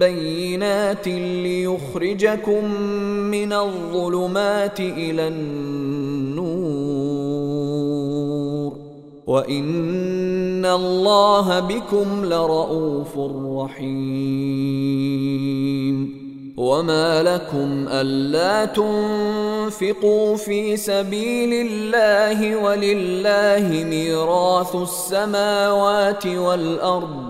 بينات ليخرجكم من الظلمات إلى النور وان الله بكم لرءوف رحيم وما لكم الا تنفقوا في سبيل الله ولله ميراث السماوات والارض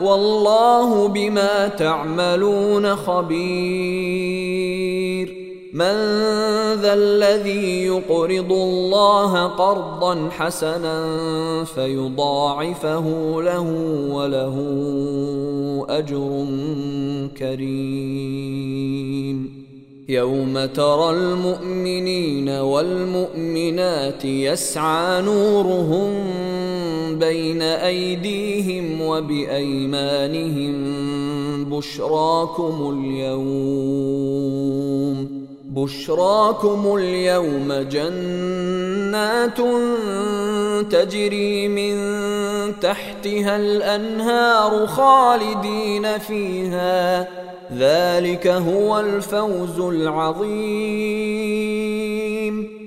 والله بما تعملون خبير. من ذا الذي يقرض الله قرضا حسنا فيضاعفه له وله أجر كريم. يوم ترى المؤمنين والمؤمنات يسعى نورهم بين ايديهم وبايمانهم بشراكم اليوم بشراكم اليوم جنات تجري من تحتها الانهار خالدين فيها ذلك هو الفوز العظيم.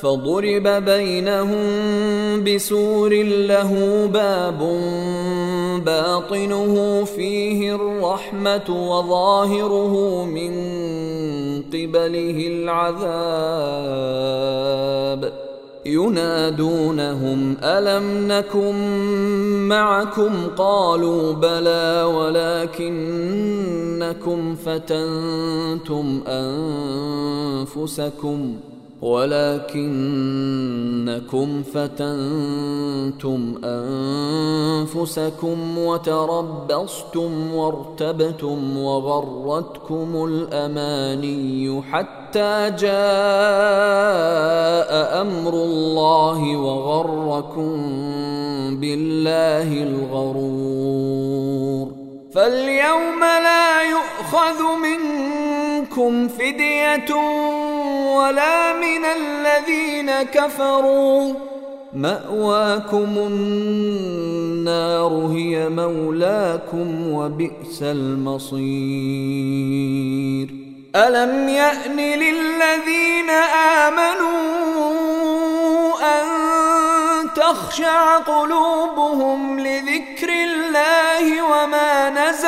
فضرب بينهم بسور له باب باطنه فيه الرحمة وظاهره من قبله العذاب. ينادونهم ألم نكن معكم؟ قالوا بلى ولكنكم فتنتم أنفسكم. ولكنكم فتنتم أنفسكم وتربصتم وارتبتم وغرتكم الأماني حتى جاء أمر الله وغركم بالله الغرور. فاليوم لا يؤخذ منكم فدية ولا من الذين كفروا. مأواكم النار هي مولاكم وبئس المصير. ألم يأن للذين آمنوا أن تخشع قلوبهم لذكر الله وما نزل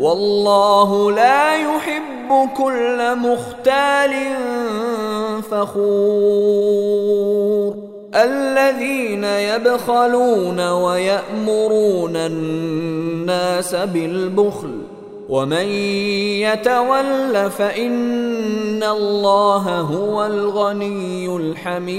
والله لا يحب كل مختال فخور. الذين يبخلون ويأمرون الناس الناس بالبخل ومن يتول فإن الله هو الغني الحميد.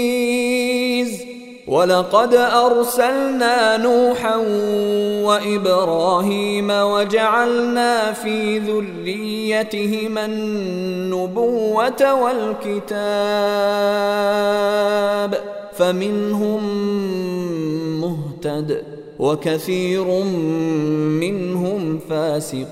ولقد أرسلنا نوحا وإبراهيم وجعلنا في ذريتهما النبوة والكتاب فمنهم مهتد وكثير منهم فاسقون.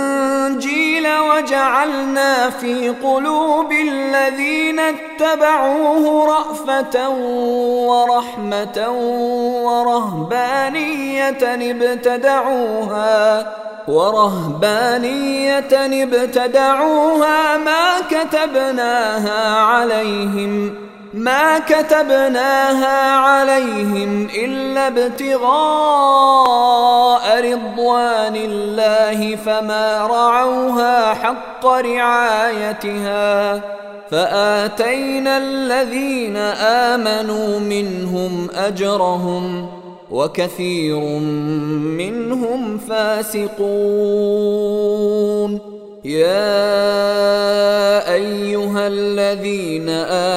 الإنجيل وجعلنا في قلوب الذين اتبعوه رأفة ورحمة ورهبانية ابتدعوها ورهبانية ابتدعوها ما كتبناها عليهم ما كتبناها عليهم إلا ابتغاء رضوان الله فما رعوها حق رعايتها. فآتينا الذين آمنوا منهم أجرهم وكثير منهم فاسقون. يا أيها الذين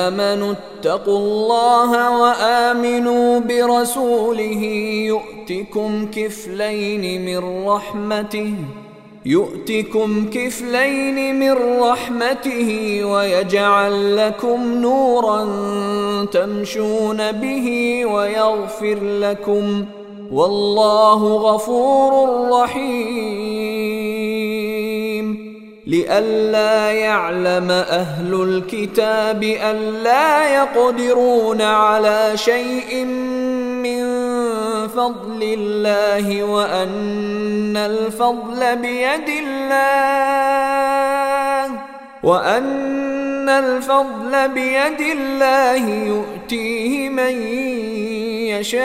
آمنوا اتقوا الله وآمنوا برسوله يؤتكم كفلين من رحمته يؤتكم كفلين من رحمته ويجعل لكم نورا تمشون به ويغفر لكم والله غفور رحيم. لئلا يعلم أهل الكتاب الا يقدرون على شيء من فضل الله وأن الفضل بيد الله وأن الفضل بيد الله يؤتيه من يشاء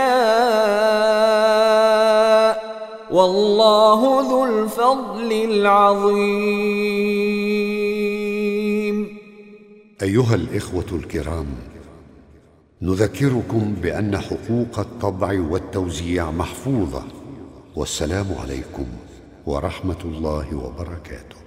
والله ذو الفضل العظيم. أيها الإخوة الكرام نذكركم بأن حقوق الطبع والتوزيع محفوظة. والسلام عليكم ورحمة الله وبركاته.